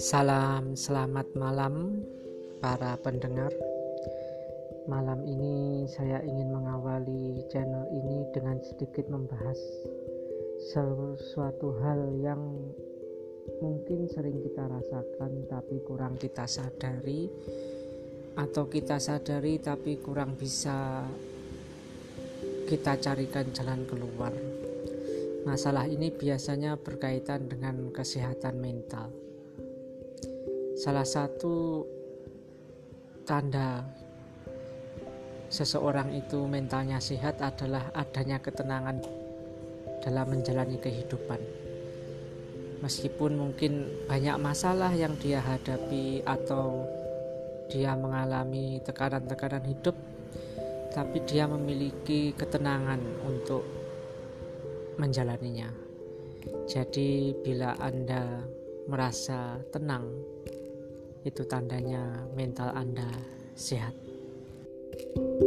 Salam selamat malam para pendengar. Malam ini saya ingin mengawali channel ini dengan sedikit membahas sesuatu hal yang mungkin sering kita rasakan tapi kurang kita sadari atau kita sadari tapi kurang bisa kita carikan jalan keluar. Masalah ini biasanya berkaitan dengan kesehatan mental Salah satu tanda seseorang itu mentalnya sehat adalah adanya ketenangan dalam menjalani kehidupan. Meskipun mungkin banyak masalah yang dia hadapi atau dia mengalami tekanan-tekanan hidup, tapi dia memiliki ketenangan untuk menjalaninya. Jadi, bila Anda merasa tenang itu tandanya mental Anda sehat. thank you